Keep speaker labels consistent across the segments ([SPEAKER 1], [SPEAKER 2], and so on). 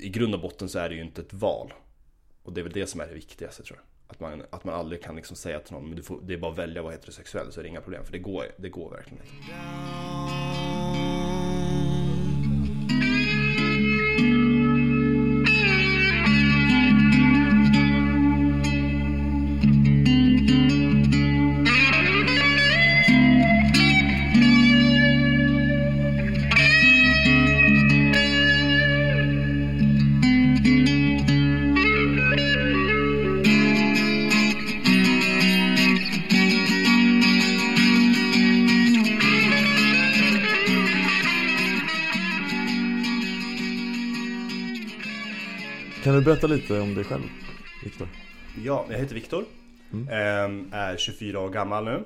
[SPEAKER 1] i grund och botten så är det ju inte ett val. Och det är väl det som är det viktigaste tror jag. Att man, att man aldrig kan liksom säga till någon, men du får, det är bara att välja att vara heterosexuell så är det inga problem. För det går, det går verkligen inte.
[SPEAKER 2] Berätta lite om dig själv, Viktor?
[SPEAKER 1] Ja, jag heter Viktor.
[SPEAKER 2] Mm.
[SPEAKER 1] Ehm, Är 24 år gammal nu.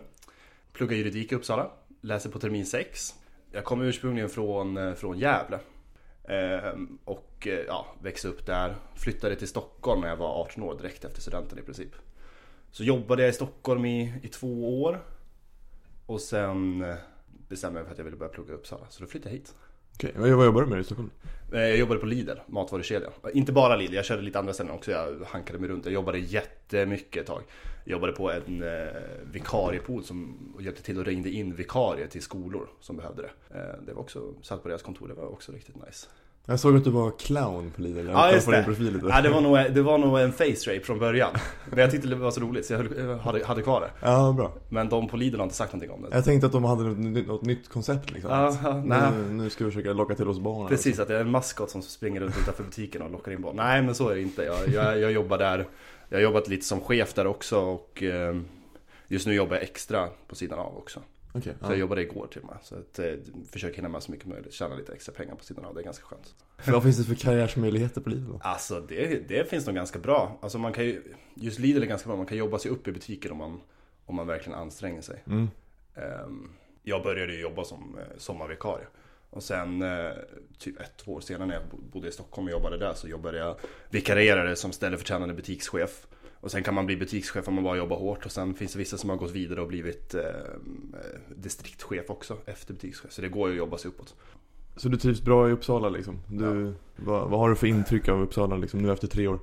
[SPEAKER 1] Pluggar juridik i Uppsala. Läser på termin 6. Jag kommer ursprungligen från, eh, från Gävle. Ehm, Och eh, ja, växte upp där. Flyttade till Stockholm när jag var 18 år direkt efter studenten i princip. Så jobbade jag i Stockholm i, i två år. Och sen eh, bestämde jag mig för att jag ville börja plugga i Uppsala. Så då flyttade jag hit.
[SPEAKER 2] Okej, vad vad jobbar du med i Stockholm?
[SPEAKER 1] Eh, jag jobbade på Lidl, matvarukedja. Inte bara Lidl, jag körde lite andra ställen också. Jag hankade mig runt. Jag jobbade jättemycket ett tag. Jag jobbade på en eh, vikariepool som hjälpte till och ringde in vikarier till skolor som behövde det. Eh, det var också, satt på deras kontor, det var också riktigt nice.
[SPEAKER 2] Jag såg att du var clown på Lidl, jag
[SPEAKER 1] Ja, just det.
[SPEAKER 2] profil lite
[SPEAKER 1] Ja, det, var nog, det var nog en face rape från början. Men jag tyckte det var så roligt så jag hade, hade kvar det.
[SPEAKER 2] Ja, bra
[SPEAKER 1] Men de på Lidl har inte sagt någonting om det.
[SPEAKER 2] Jag tänkte att de hade något, något nytt koncept liksom
[SPEAKER 1] Ja, ja, nej.
[SPEAKER 2] nu, nu ska vi försöka locka till oss barnen
[SPEAKER 1] Precis, att det är en maskot som springer runt utanför butiken och lockar in barn. Nej men så är det inte. Jag, jag, jag jobbar där. Jag har jobbat lite som chef där också och eh, just nu jobbar jag extra på sidan av också.
[SPEAKER 2] Okej,
[SPEAKER 1] Så
[SPEAKER 2] ja.
[SPEAKER 1] jag jobbade igår till och med. Så att, eh, försöker hinna med så mycket möjligt. Tjäna lite extra pengar på sidan av. Det är ganska skönt.
[SPEAKER 2] Vad finns det för karriärsmöjligheter på Lidl?
[SPEAKER 1] Alltså det, det finns nog ganska bra. Alltså man kan ju, just Lidl är ganska bra. Man kan jobba sig upp i butiken om man, om man verkligen anstränger sig.
[SPEAKER 2] Mm.
[SPEAKER 1] Ehm, Jag började ju jobba som eh, sommarvikarie. Och sen eh, typ ett, två år senare när jag bo- bodde i Stockholm och jobbade där så jobbade jag vikarierade som ställföreträdande butikschef. Och sen kan man bli butikschef om man bara jobbar hårt och sen finns det vissa som har gått vidare och blivit eh, eh, distriktschef också efter butikschef. Så det går ju att jobba sig uppåt.
[SPEAKER 2] Så du trivs bra i Uppsala liksom? Du, vad, vad har du för intryck av Uppsala liksom nu efter tre år?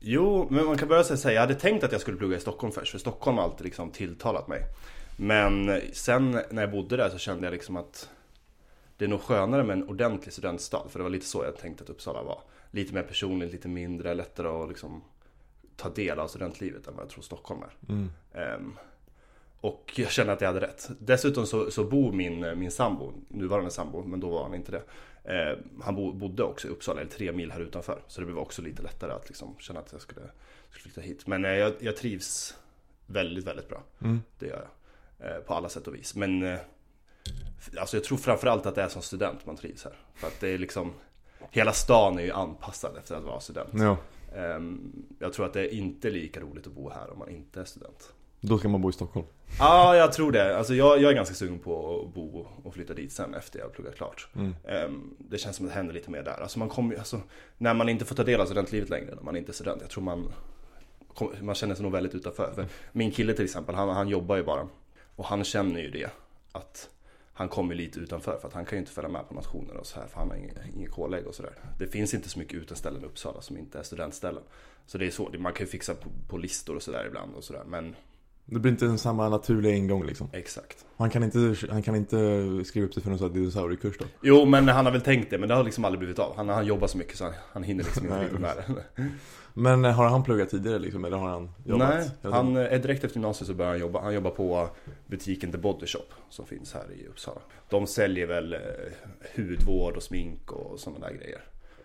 [SPEAKER 1] Jo, men man kan börja säga jag hade tänkt att jag skulle plugga i Stockholm först, för Stockholm har alltid liksom tilltalat mig. Men sen när jag bodde där så kände jag liksom att det är nog skönare med en ordentlig studentstad, för det var lite så jag tänkte att Uppsala var. Lite mer personligt, lite mindre, lättare att liksom ta del av studentlivet än vad jag tror Stockholm är.
[SPEAKER 2] Mm.
[SPEAKER 1] Ehm, och jag känner att jag hade rätt. Dessutom så, så bor min, min sambo, nuvarande sambo, men då var han inte det. Eh, han bo, bodde också i Uppsala, eller tre mil här utanför. Så det blev också lite lättare att liksom känna att jag skulle, skulle flytta hit. Men eh, jag, jag trivs väldigt, väldigt bra.
[SPEAKER 2] Mm.
[SPEAKER 1] Det gör jag. Eh, på alla sätt och vis. Men eh, alltså jag tror framförallt att det är som student man trivs här. För att det är liksom Hela stan är ju anpassad efter att vara student.
[SPEAKER 2] Ja,
[SPEAKER 1] Ehm, jag tror att det är inte lika roligt att bo här om man inte är student.
[SPEAKER 2] då ska man bo i Stockholm
[SPEAKER 1] Ja, jag tror det. Alltså jag, jag är ganska sugen på att bo och flytta dit sen efter jag har pluggat klart.
[SPEAKER 2] mm.
[SPEAKER 1] Ehm, det känns som att det händer lite mer där. Alltså man kommer alltså, när man inte får ta del av studentlivet längre, när man inte är student. Jag tror man, man känner sig nog väldigt utanför. För min kille till exempel, han, han jobbar ju bara. Och han känner ju det. Att han kommer lite utanför för att han kan ju inte följa med på nationer och så här för han har inget, inget pålägg och sådär. Det finns inte så mycket uteställlen i Uppsala som inte är studentställen. Så det är svårt, man kan ju fixa på, på listor och sådär ibland och sådär. Men
[SPEAKER 2] det blir inte samma naturliga ingång liksom
[SPEAKER 1] exakt.
[SPEAKER 2] Han kan inte, han kan inte skriva upp sig för någon sån här dinosauriekurs då
[SPEAKER 1] Jo men han har väl tänkt det men det har liksom aldrig blivit av. Han, han jobbar så mycket så han, han hinner liksom inte riktigt med det.
[SPEAKER 2] Men eh, har han pluggat tidigare liksom, eller har han jobbat?
[SPEAKER 1] Nej, han är direkt efter gymnasiet så börjar han jobba. Han jobbar på butiken The Body Shop som finns här i Uppsala. De säljer väl eh, hudvård och smink och sådana där grejer.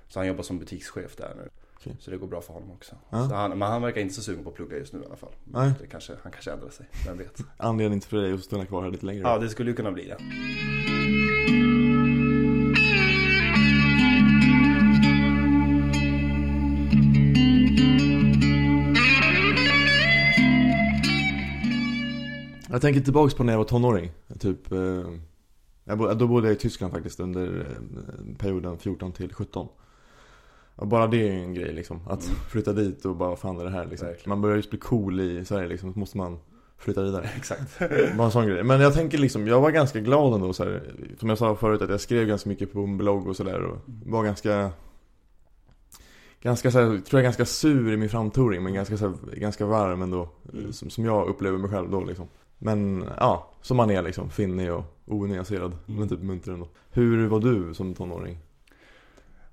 [SPEAKER 1] Så han jobbar som butikschef där nu.
[SPEAKER 2] Okej.
[SPEAKER 1] Så det går bra för honom också.
[SPEAKER 2] Ja.
[SPEAKER 1] Han, men han verkar inte så sugen på att plugga just nu i alla fall.
[SPEAKER 2] Nej.
[SPEAKER 1] Det kanske, han kanske ändrar sig, vem vet.
[SPEAKER 2] Anledning för dig att stanna kvar här lite längre
[SPEAKER 1] Ja, det skulle ju kunna bli det.
[SPEAKER 2] Jag tänker tillbaks på när jag var tonåring Typ eh, Då bodde jag i Tyskland faktiskt under eh, perioden 14 till 17 och bara det är ju en grej liksom Att
[SPEAKER 1] Mm.
[SPEAKER 2] flytta dit och bara fan är det här liksom
[SPEAKER 1] Verkligen.
[SPEAKER 2] Man börjar ju bli cool i Sverige liksom Så måste man flytta vidare
[SPEAKER 1] Exakt.
[SPEAKER 2] Bara en sån grej Men jag tänker liksom Jag var ganska glad ändå så här, Som jag sa förut att jag skrev ganska mycket på en blogg och sådär och var ganska ganska så här, tror jag ganska sur i min framtoning men ganska så här, ganska varm ändå.
[SPEAKER 1] Mm.
[SPEAKER 2] Som, som jag upplever mig själv då liksom. Men ja, som man är liksom. Finnig och onyanserad.
[SPEAKER 1] Mm.
[SPEAKER 2] Men typ munter ändå. Hur var du som tonåring?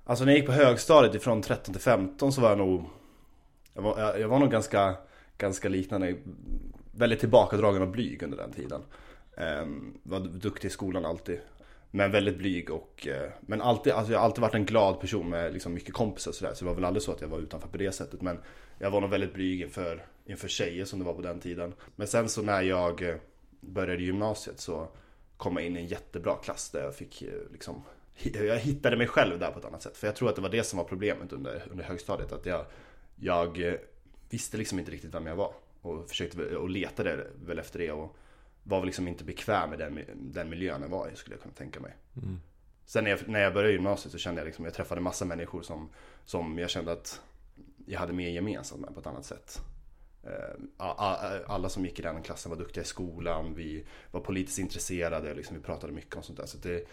[SPEAKER 1] Alltså när jag gick på högstadiet ifrån 13 till 15 så var jag nog Jag var, jag, jag var nog ganska, ganska liknande. Väldigt tillbakadragen och blyg under den tiden. Ehm, Var duktig i skolan alltid. Men väldigt blyg och eh, Men alltid, alltså jag har alltid varit en glad person med liksom mycket kompisar och sådär. Så det var väl aldrig så att jag var utanför på det sättet. Men jag var nog väldigt blyg inför, inför tjejer som det var på den tiden. Men sen så när jag eh, började gymnasiet så kom jag in i en jättebra klass där jag fick eh, liksom jag hittade mig själv där på ett annat sätt. För jag tror att det var det som var problemet under, under högstadiet. Att jag, jag eh, visste liksom inte riktigt vem jag var. Och försökte och letade väl efter det. Och var väl liksom inte bekväm med den, den miljön jag var i skulle jag kunna tänka mig.
[SPEAKER 2] Mm.
[SPEAKER 1] Sen när jag, när jag började gymnasiet så kände jag liksom, jag träffade massa människor som, som jag kände att jag hade mer gemensamt med på ett annat sätt. Eh, Alla som gick i den klassen var duktiga i skolan, vi var politiskt intresserade, liksom, vi pratade mycket om sånt där. Så det,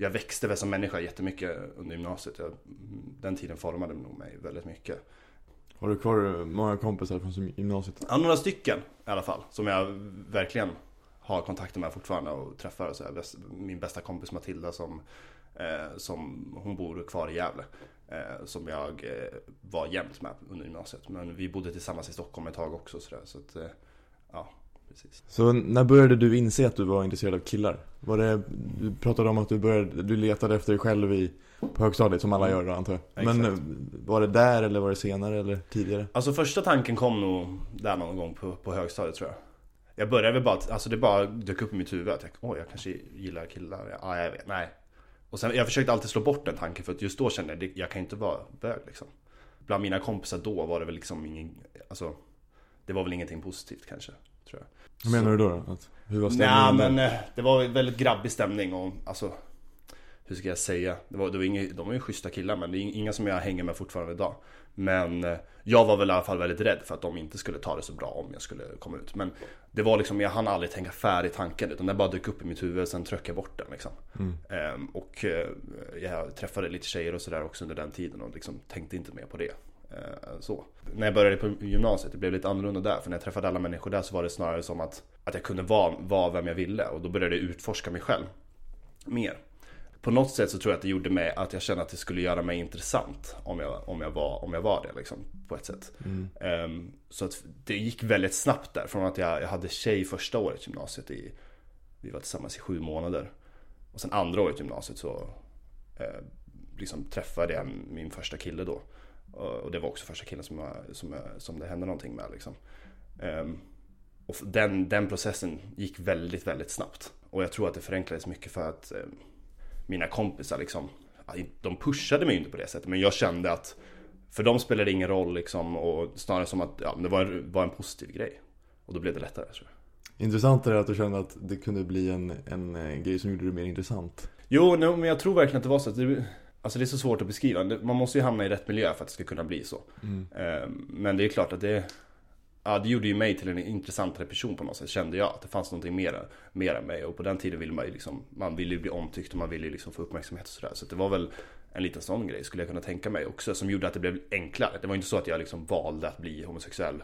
[SPEAKER 1] jag växte väl som människa jättemycket under gymnasiet. Jag, den tiden formade nog mig väldigt mycket.
[SPEAKER 2] Har du kvar många kompisar från gymnasiet?
[SPEAKER 1] Ja, några stycken i alla fall. Som jag verkligen har kontakter med fortfarande och träffar. Så här. Min bästa kompis Matilda som, eh, som hon bor kvar i Gävle. Eh, som jag eh, var jämt med under gymnasiet. Men vi bodde tillsammans i Stockholm ett tag också. Så, där. så att, eh, ja, precis.
[SPEAKER 2] Så när började du inse att du var intresserad av killar? Var det, du pratade om att du började, du letade efter dig själv i, på högstadiet som alla gör då antar jag. Men eh, var det där eller var det senare eller tidigare?
[SPEAKER 1] Alltså första tanken kom nog där någon gång på, på högstadiet tror jag. Jag började väl bara, att- alltså det bara dök upp i mitt huvud att jag, åh jag kanske gillar killar. Ja, jag vet, nej. Och sen, jag försökte alltid slå bort den tanken för att just då kände jag, det- jag kan inte vara bög liksom. Bland mina kompisar då var det väl liksom ingen, alltså det var väl ingenting positivt kanske, tror jag.
[SPEAKER 2] Vad menar du då? då? Att, hur var
[SPEAKER 1] Nej
[SPEAKER 2] stämningen där?
[SPEAKER 1] men eh, det var väldigt grabbig stämning och alltså Hur ska jag säga? Det var, det var inga, de var ju schyssta killar men det är inga som jag hänger med fortfarande idag Men eh, jag var väl i alla fall väldigt rädd för att de inte skulle ta det så bra om jag skulle komma ut Men det var liksom, jag hann aldrig tänka färdigt tanken utan det bara dök upp i mitt huvud sen tröck jag bort den liksom
[SPEAKER 2] Mm.
[SPEAKER 1] Ehm, Och eh, jag träffade lite tjejer och sådär också under den tiden och liksom tänkte inte mer på det så. När jag började på gymnasiet, det blev lite annorlunda där. För när jag träffade alla människor där så var det snarare som att, att jag kunde vara, vara vem jag ville. Och då började jag utforska mig själv mer. På något sätt så tror jag att det gjorde mig att jag kände att det skulle göra mig intressant om jag, om jag, var, om jag var det liksom, på ett sätt.
[SPEAKER 2] Mm.
[SPEAKER 1] Ehm, så att det gick väldigt snabbt där. Från att jag, jag hade tjej första året i gymnasiet. I, vi var tillsammans i sju månader. Och sen andra året i gymnasiet så eh, liksom träffade jag min första kille då. Och det var också första killen som, jag, som, jag, som det hände någonting med liksom. Ehm, och den, den processen gick väldigt, väldigt snabbt. Och jag tror att det förenklades mycket för att eh, mina kompisar liksom, de pushade mig inte på det sättet. Men jag kände att för dem spelade det ingen roll liksom. Och snarare som att ja, det var, var en positiv grej. Och då blev det lättare tror jag.
[SPEAKER 2] Intressant är det att du kände att det kunde bli en, en, eh, grej som gjorde det mer intressant.
[SPEAKER 1] Jo, no, men jag tror verkligen att det var så att det, Alltså det är så svårt att beskriva. Man måste ju hamna i rätt miljö för att det ska kunna bli så.
[SPEAKER 2] Mm.
[SPEAKER 1] Eh, Men det är klart att det Ja det gjorde ju mig till en intressantare person på något sätt kände jag. Att det fanns någonting mer, mer än mig. Och på den tiden ville man ju liksom Man ville ju bli omtyckt och man ville ju liksom få uppmärksamhet och sådär. Så det var väl en liten sån grej skulle jag kunna tänka mig också. Som gjorde att det blev enklare. Det var inte så att jag liksom valde att bli homosexuell.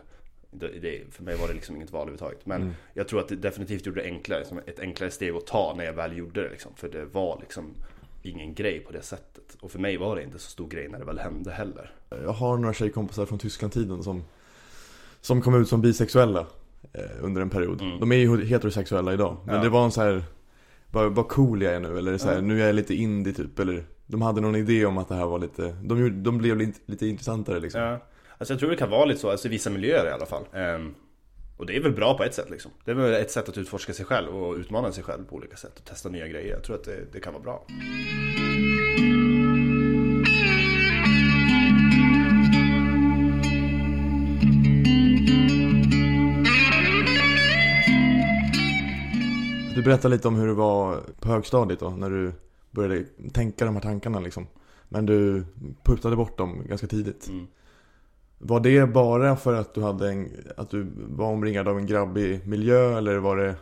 [SPEAKER 1] Det, det, för mig var det liksom inget val överhuvudtaget. Men
[SPEAKER 2] Mm.
[SPEAKER 1] jag tror att det definitivt gjorde det enklare. Som ett enklare steg att ta när jag väl gjorde det liksom. För det var liksom ingen grej på det sättet. Och för mig var det inte så stor grej när det väl hände heller.
[SPEAKER 2] Jag har några tjejkompisar från Tyskland-tiden som, som kom ut som bisexuella eh, under en period.
[SPEAKER 1] Mm.
[SPEAKER 2] De är ju heterosexuella idag. Men
[SPEAKER 1] Ja.
[SPEAKER 2] det var en så här vad, vad cool jag är nu, eller så här,
[SPEAKER 1] Ja.
[SPEAKER 2] nu är jag lite indie typ, eller De hade någon idé om att det här var lite, de, gjorde, de blev lite, lite intressantare liksom.
[SPEAKER 1] Ja. Alltså jag tror det kan vara lite så, alltså i vissa miljöer i alla fall. Ehm, och det är väl bra på ett sätt liksom. Det är väl ett sätt att utforska sig själv och utmana sig själv på olika sätt och testa nya grejer. Jag tror att det, det kan vara bra.
[SPEAKER 2] Du berättade lite om hur det var på högstadiet då, när du började tänka de här tankarna liksom. Men du puttade bort dem ganska tidigt.
[SPEAKER 1] Mm.
[SPEAKER 2] Var det bara för att du hade en, att du var omringad av en grabbig miljö eller var det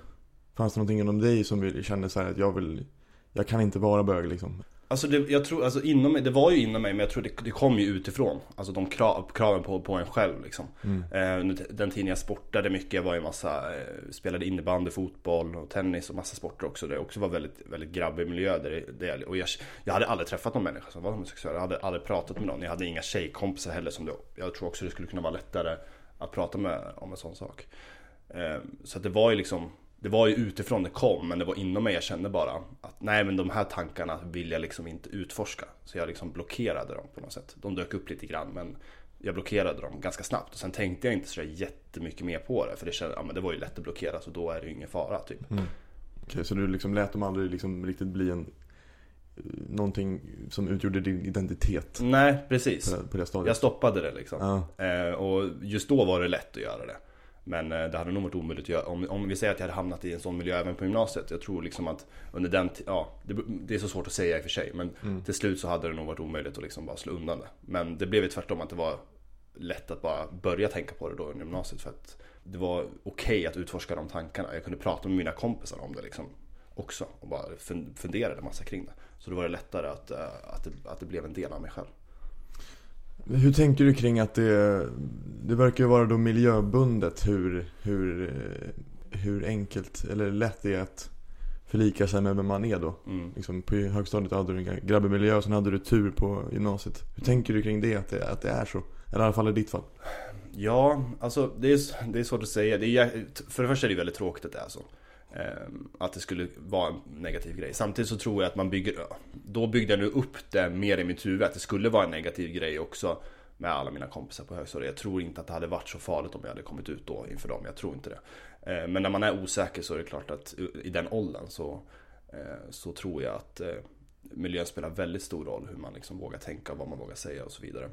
[SPEAKER 2] Fanns det någonting inom dig som kände så här att jag vill Jag kan inte vara bög liksom?
[SPEAKER 1] Alltså det, jag tror, alltså inom mig, det var ju inom mig men jag tror det, det kom ju utifrån. Alltså de krav, kraven på, på en själv liksom.
[SPEAKER 2] Mm.
[SPEAKER 1] eh, Den tiden jag sportade mycket, jag var ju massa, eh, spelade innebandy, fotboll och tennis och massa sporter också Det också var väldigt, väldigt grabbig miljö där, det- och jag, jag hade aldrig träffat någon människa som var homosexuell. Jag hade aldrig pratat med någon, jag hade inga tjejkompisar heller som det, Jag tror också det skulle kunna vara lättare att prata med om en sån sak. Eh, Så att det var ju liksom det var ju utifrån det kom, men det var inom mig jag kände bara att nej men de här tankarna vill jag liksom inte utforska. Så jag liksom blockerade dem på något sätt. De dök upp lite grann men jag blockerade dem ganska snabbt. Och sen tänkte jag inte så jättemycket mer på det. För det kände, ja men det var ju lätt att blockera så då är det ju ingen fara typ.
[SPEAKER 2] Okej, så du liksom lät dem aldrig liksom riktigt bli en eh, Någonting som utgjorde din identitet
[SPEAKER 1] Nej precis.
[SPEAKER 2] på det, på det?
[SPEAKER 1] Jag stoppade det liksom.
[SPEAKER 2] Ja,
[SPEAKER 1] Eh, och just då var det lätt att göra det. Men eh, det hade nog varit omöjligt att göra. Om, om vi säger att jag hade hamnat i en sån miljö även på gymnasiet. Jag tror liksom att under den ja, det, det är så svårt att säga i och för sig. Men
[SPEAKER 2] Mm.
[SPEAKER 1] till slut så hade det nog varit omöjligt att liksom bara slå undan det. Men det blev ju tvärtom att det var lätt att bara börja tänka på det då under gymnasiet. För att det var okej att utforska de tankarna. Jag kunde prata med mina kompisar om det liksom också. Och bara fun- funderade massa kring det. Så då var det lättare att, eh, att, det, att det blev en del av mig själv.
[SPEAKER 2] Hur tänker du kring att det, det verkar ju vara då miljöbundet hur, hur, hur enkelt eller lätt det är att förlika sig med vem man är då?
[SPEAKER 1] Mm.
[SPEAKER 2] Liksom på högstadiet hade du en grabbig miljö och sen hade du tur på gymnasiet. Hur tänker du kring det, att det, att det är så? Eller i alla fall i ditt fall.
[SPEAKER 1] Ja, alltså det är, det är svårt att säga. Det är, för det första är det väldigt tråkigt att det är så. Ehm, Att det skulle vara en negativ grej. Samtidigt så tror jag att man bygger, då byggde jag nu upp det mer i mitt huvud att det skulle vara en negativ grej också med alla mina kompisar på högstadiet. Jag tror inte att det hade varit så farligt om jag hade kommit ut då inför dem. Jag tror inte det. Eh, men när man är osäker så är det klart att i den åldern så, eh, så tror jag att eh, miljön spelar väldigt stor roll. Hur man liksom vågar tänka, vad man vågar säga och så vidare.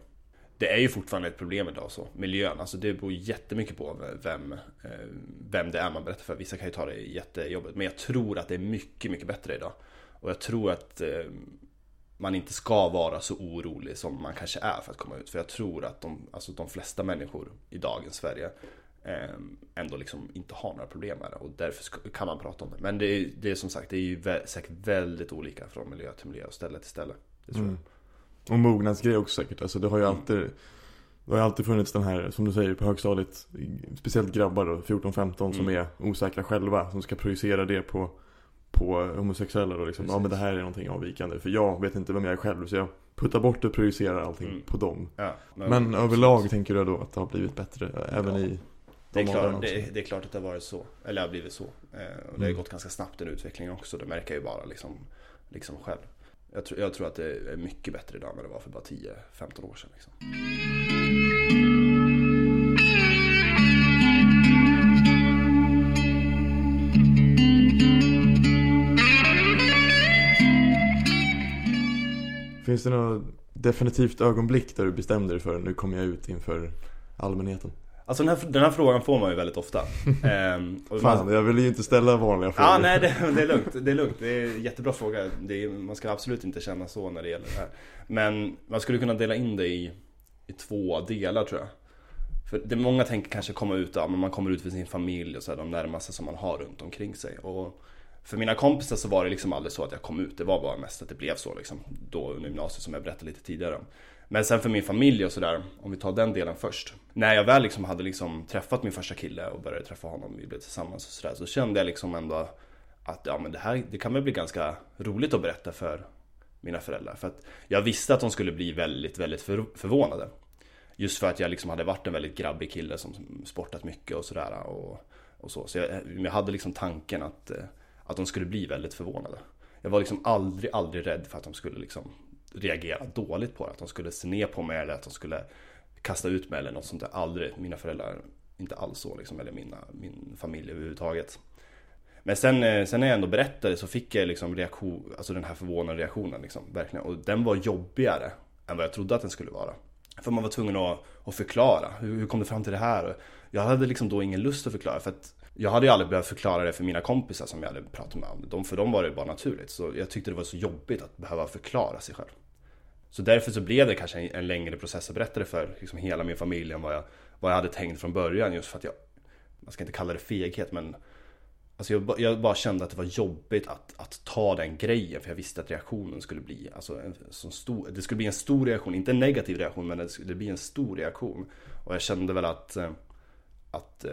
[SPEAKER 1] Det är ju fortfarande ett problem idag så, miljön. Alltså det beror jättemycket på vem, vem det är man berättar för. Vissa kan ju ta det jättejobbigt. Men jag tror att det är mycket, mycket bättre idag. Och jag tror att eh, man inte ska vara så orolig som man kanske är för att komma ut. För jag tror att de, alltså de flesta människor i dagens Sverige eh, ändå liksom inte har några problem med det. Och därför kan man prata om det. Men det är, det är som sagt, det är ju säkert väldigt olika från miljö till miljö och ställe till ställe. Det tror jag.
[SPEAKER 2] Mm. Och mognadsgrej också säkert. Alltså det har ju
[SPEAKER 1] Mm.
[SPEAKER 2] alltid Det har ju alltid funnits den här, som du säger på högstadiet Speciellt grabbar då, 14-15 som
[SPEAKER 1] Mm.
[SPEAKER 2] är osäkra själva Som ska projicera det på På homosexuella då liksom. Ja
[SPEAKER 1] Precis.
[SPEAKER 2] men det här är någonting avvikande För jag vet inte vem jag är själv så jag puttar bort och projicerar allting
[SPEAKER 1] Mm.
[SPEAKER 2] på dem
[SPEAKER 1] Ja,
[SPEAKER 2] Men överlag tänker du då att det har blivit bättre även
[SPEAKER 1] Ja.
[SPEAKER 2] i
[SPEAKER 1] Det är,
[SPEAKER 2] de
[SPEAKER 1] klart, det, är, det är klart att det har varit så. Eller har blivit så. Eh, och det har
[SPEAKER 2] Mm.
[SPEAKER 1] gått ganska snabbt den utvecklingen också. Det märker jag ju bara liksom, liksom själv. Jag tror, jag tror att det är mycket bättre idag än vad det var för bara 10-15 år sedan. Liksom.
[SPEAKER 2] Finns det något definitivt ögonblick där du bestämde dig för nu kommer jag ut inför allmänheten?
[SPEAKER 1] Alltså den här, den här frågan får man ju väldigt ofta. Ehm,
[SPEAKER 2] Fan,
[SPEAKER 1] man,
[SPEAKER 2] jag vill ju inte ställa vanliga frågor
[SPEAKER 1] Ja, nej det, det är lugnt. Det är lugnt. Det är en jättebra fråga. Är, man ska absolut inte känna så när det gäller det här. Men man skulle kunna dela in det i, i två delar tror jag. För det många tänker kanske komma ut, ja, men man kommer ut för sin familj och så här, de närmaste som man har runt omkring sig. Och för mina kompisar så var det liksom aldrig så att jag kom ut. Det var bara mest att det blev så liksom. Då under gymnasiet som jag berättade lite tidigare om. Men sen för min familj och sådär, om vi tar den delen först. När jag väl liksom hade liksom träffat min första kille och började träffa honom, vi blev tillsammans och sådär. Så kände jag liksom ändå att ja men det här, det kan väl bli ganska roligt att berätta för mina föräldrar. För att jag visste att de skulle bli väldigt, väldigt för, förvånade. Just för att jag liksom hade varit en väldigt grabbig kille som sportat mycket och sådär. Och, och så så jag, jag hade liksom tanken att, eh, att de skulle bli väldigt förvånade. Jag var liksom aldrig, aldrig rädd för att de skulle liksom reagera dåligt på det. Att de skulle se ner på mig eller att de skulle kasta ut mig eller något sånt där. Aldrig. Mina föräldrar, inte alls så liksom. Eller mina, min familj överhuvudtaget. Men sen, eh, sen när jag ändå berättade så fick jag liksom reaktion, alltså den här förvånade reaktionen liksom, verkligen. Och den var jobbigare än vad jag trodde att den skulle vara. För man var tvungen att, att förklara, hur, hur kom du fram till det här? Jag hade liksom då ingen lust att förklara för att jag hade ju aldrig behövt förklara det för mina kompisar som jag hade pratat med De. För dem var det bara naturligt. Så jag tyckte det var så jobbigt att behöva förklara sig själv. Så därför så blev det kanske en, en längre process att berätta det för liksom hela min familj än vad jag, vad jag hade tänkt från början. Just för att jag, man ska inte kalla det feghet men Alltså jag, jag bara kände att det var jobbigt att, att ta den grejen för jag visste att reaktionen skulle bli alltså en sån stor, Det skulle bli en stor reaktion, inte en negativ reaktion men det skulle bli en stor reaktion. Och jag kände väl att, eh, att eh,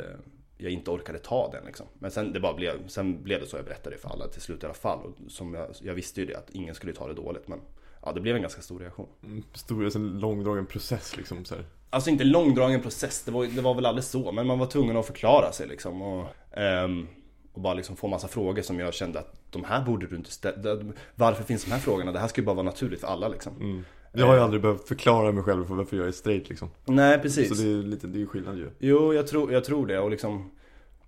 [SPEAKER 1] jag inte orkade ta den liksom. Men sen, det bara blev, sen blev det så jag berättade det för alla till slut i alla fall. Och som jag, jag visste ju det att ingen skulle ta det dåligt men ja, det blev en ganska stor reaktion.
[SPEAKER 2] Mm, Stor, alltså en långdragen process liksom så här.
[SPEAKER 1] Alltså inte långdragen process, det var, det var väl aldrig så. Men man var tvungen att förklara sig liksom. Och, ehm, och bara liksom få massa frågor som jag kände att de här borde du inte ställa. Varför finns de här frågorna? Det här ska ju bara vara naturligt för alla liksom.
[SPEAKER 2] Mm. Jag har ju aldrig behövt förklara mig själv för varför jag är straight liksom.
[SPEAKER 1] Nej precis.
[SPEAKER 2] Så det är lite, det är ju skillnad ju.
[SPEAKER 1] Jo, jag tror, jag tror det. Och liksom,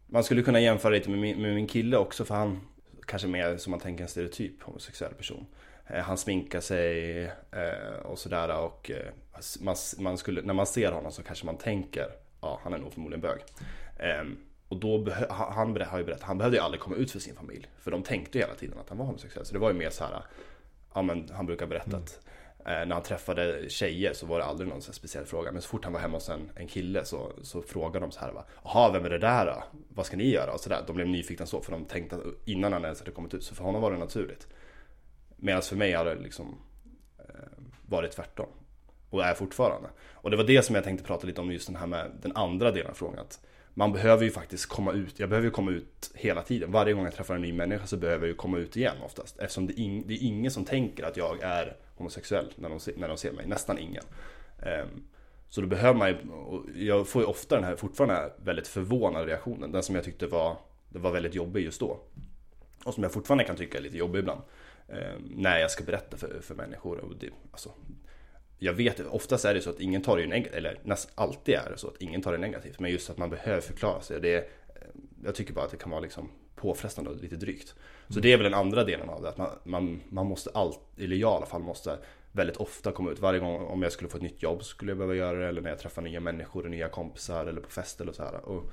[SPEAKER 1] man skulle kunna jämföra lite med min, med min kille också för han kanske mer som man tänker en stereotyp homosexuell person. Eh, Han sminkar sig eh, och sådär och eh, man, man skulle, när man ser honom så kanske man tänker ja han är nog förmodligen bög. Ehm, Och då han har ju berättat, han behövde ju aldrig komma ut för sin familj. För de tänkte ju hela tiden att han var homosexuell. Så det var ju mer så här, ja men han brukar berätta att eh, Eh, när han träffade tjejer så var det aldrig någon så speciell fråga. Men så fort han var hemma hos en, en kille så, så frågade de så här va, Jaha, vem är det där då? Vad ska ni göra? Och så där. De blev nyfikna så för de tänkte att innan han ens hade kommit ut. Så för honom var det naturligt. Medan för mig har det liksom eh, varit tvärtom. Och är fortfarande. Och det var det som jag tänkte prata lite om just den här med den andra delen av frågan. Att man behöver ju faktiskt komma ut. Jag behöver ju komma ut hela tiden. Varje gång jag träffar en ny människa så behöver jag ju komma ut igen oftast. Eftersom det är, ing, det är ingen som tänker att jag är homosexuell när de, se- när de ser mig. Nästan ingen. Um, så då behöver man ju, jag får ju ofta den här fortfarande väldigt förvånade reaktionen. Den som jag tyckte var, det var väldigt jobbig just då. Och som jag fortfarande kan tycka är lite jobbig ibland. Um, när jag ska berätta för, för människor. Och det, alltså, jag vet, oftast är det så att ingen tar det negativt, eller nästan alltid är det så att ingen tar det negativt. Men just att man behöver förklara sig. Det eh, jag tycker bara att det kan vara liksom påfrestande och lite drygt. Så det är väl den andra delen av det. Att man, man, man måste alltid, eller jag i alla fall måste väldigt ofta komma ut. Varje gång om jag skulle få ett nytt jobb skulle jag behöva göra det. Eller när jag träffar nya människor och nya kompisar eller på fester och så här. Och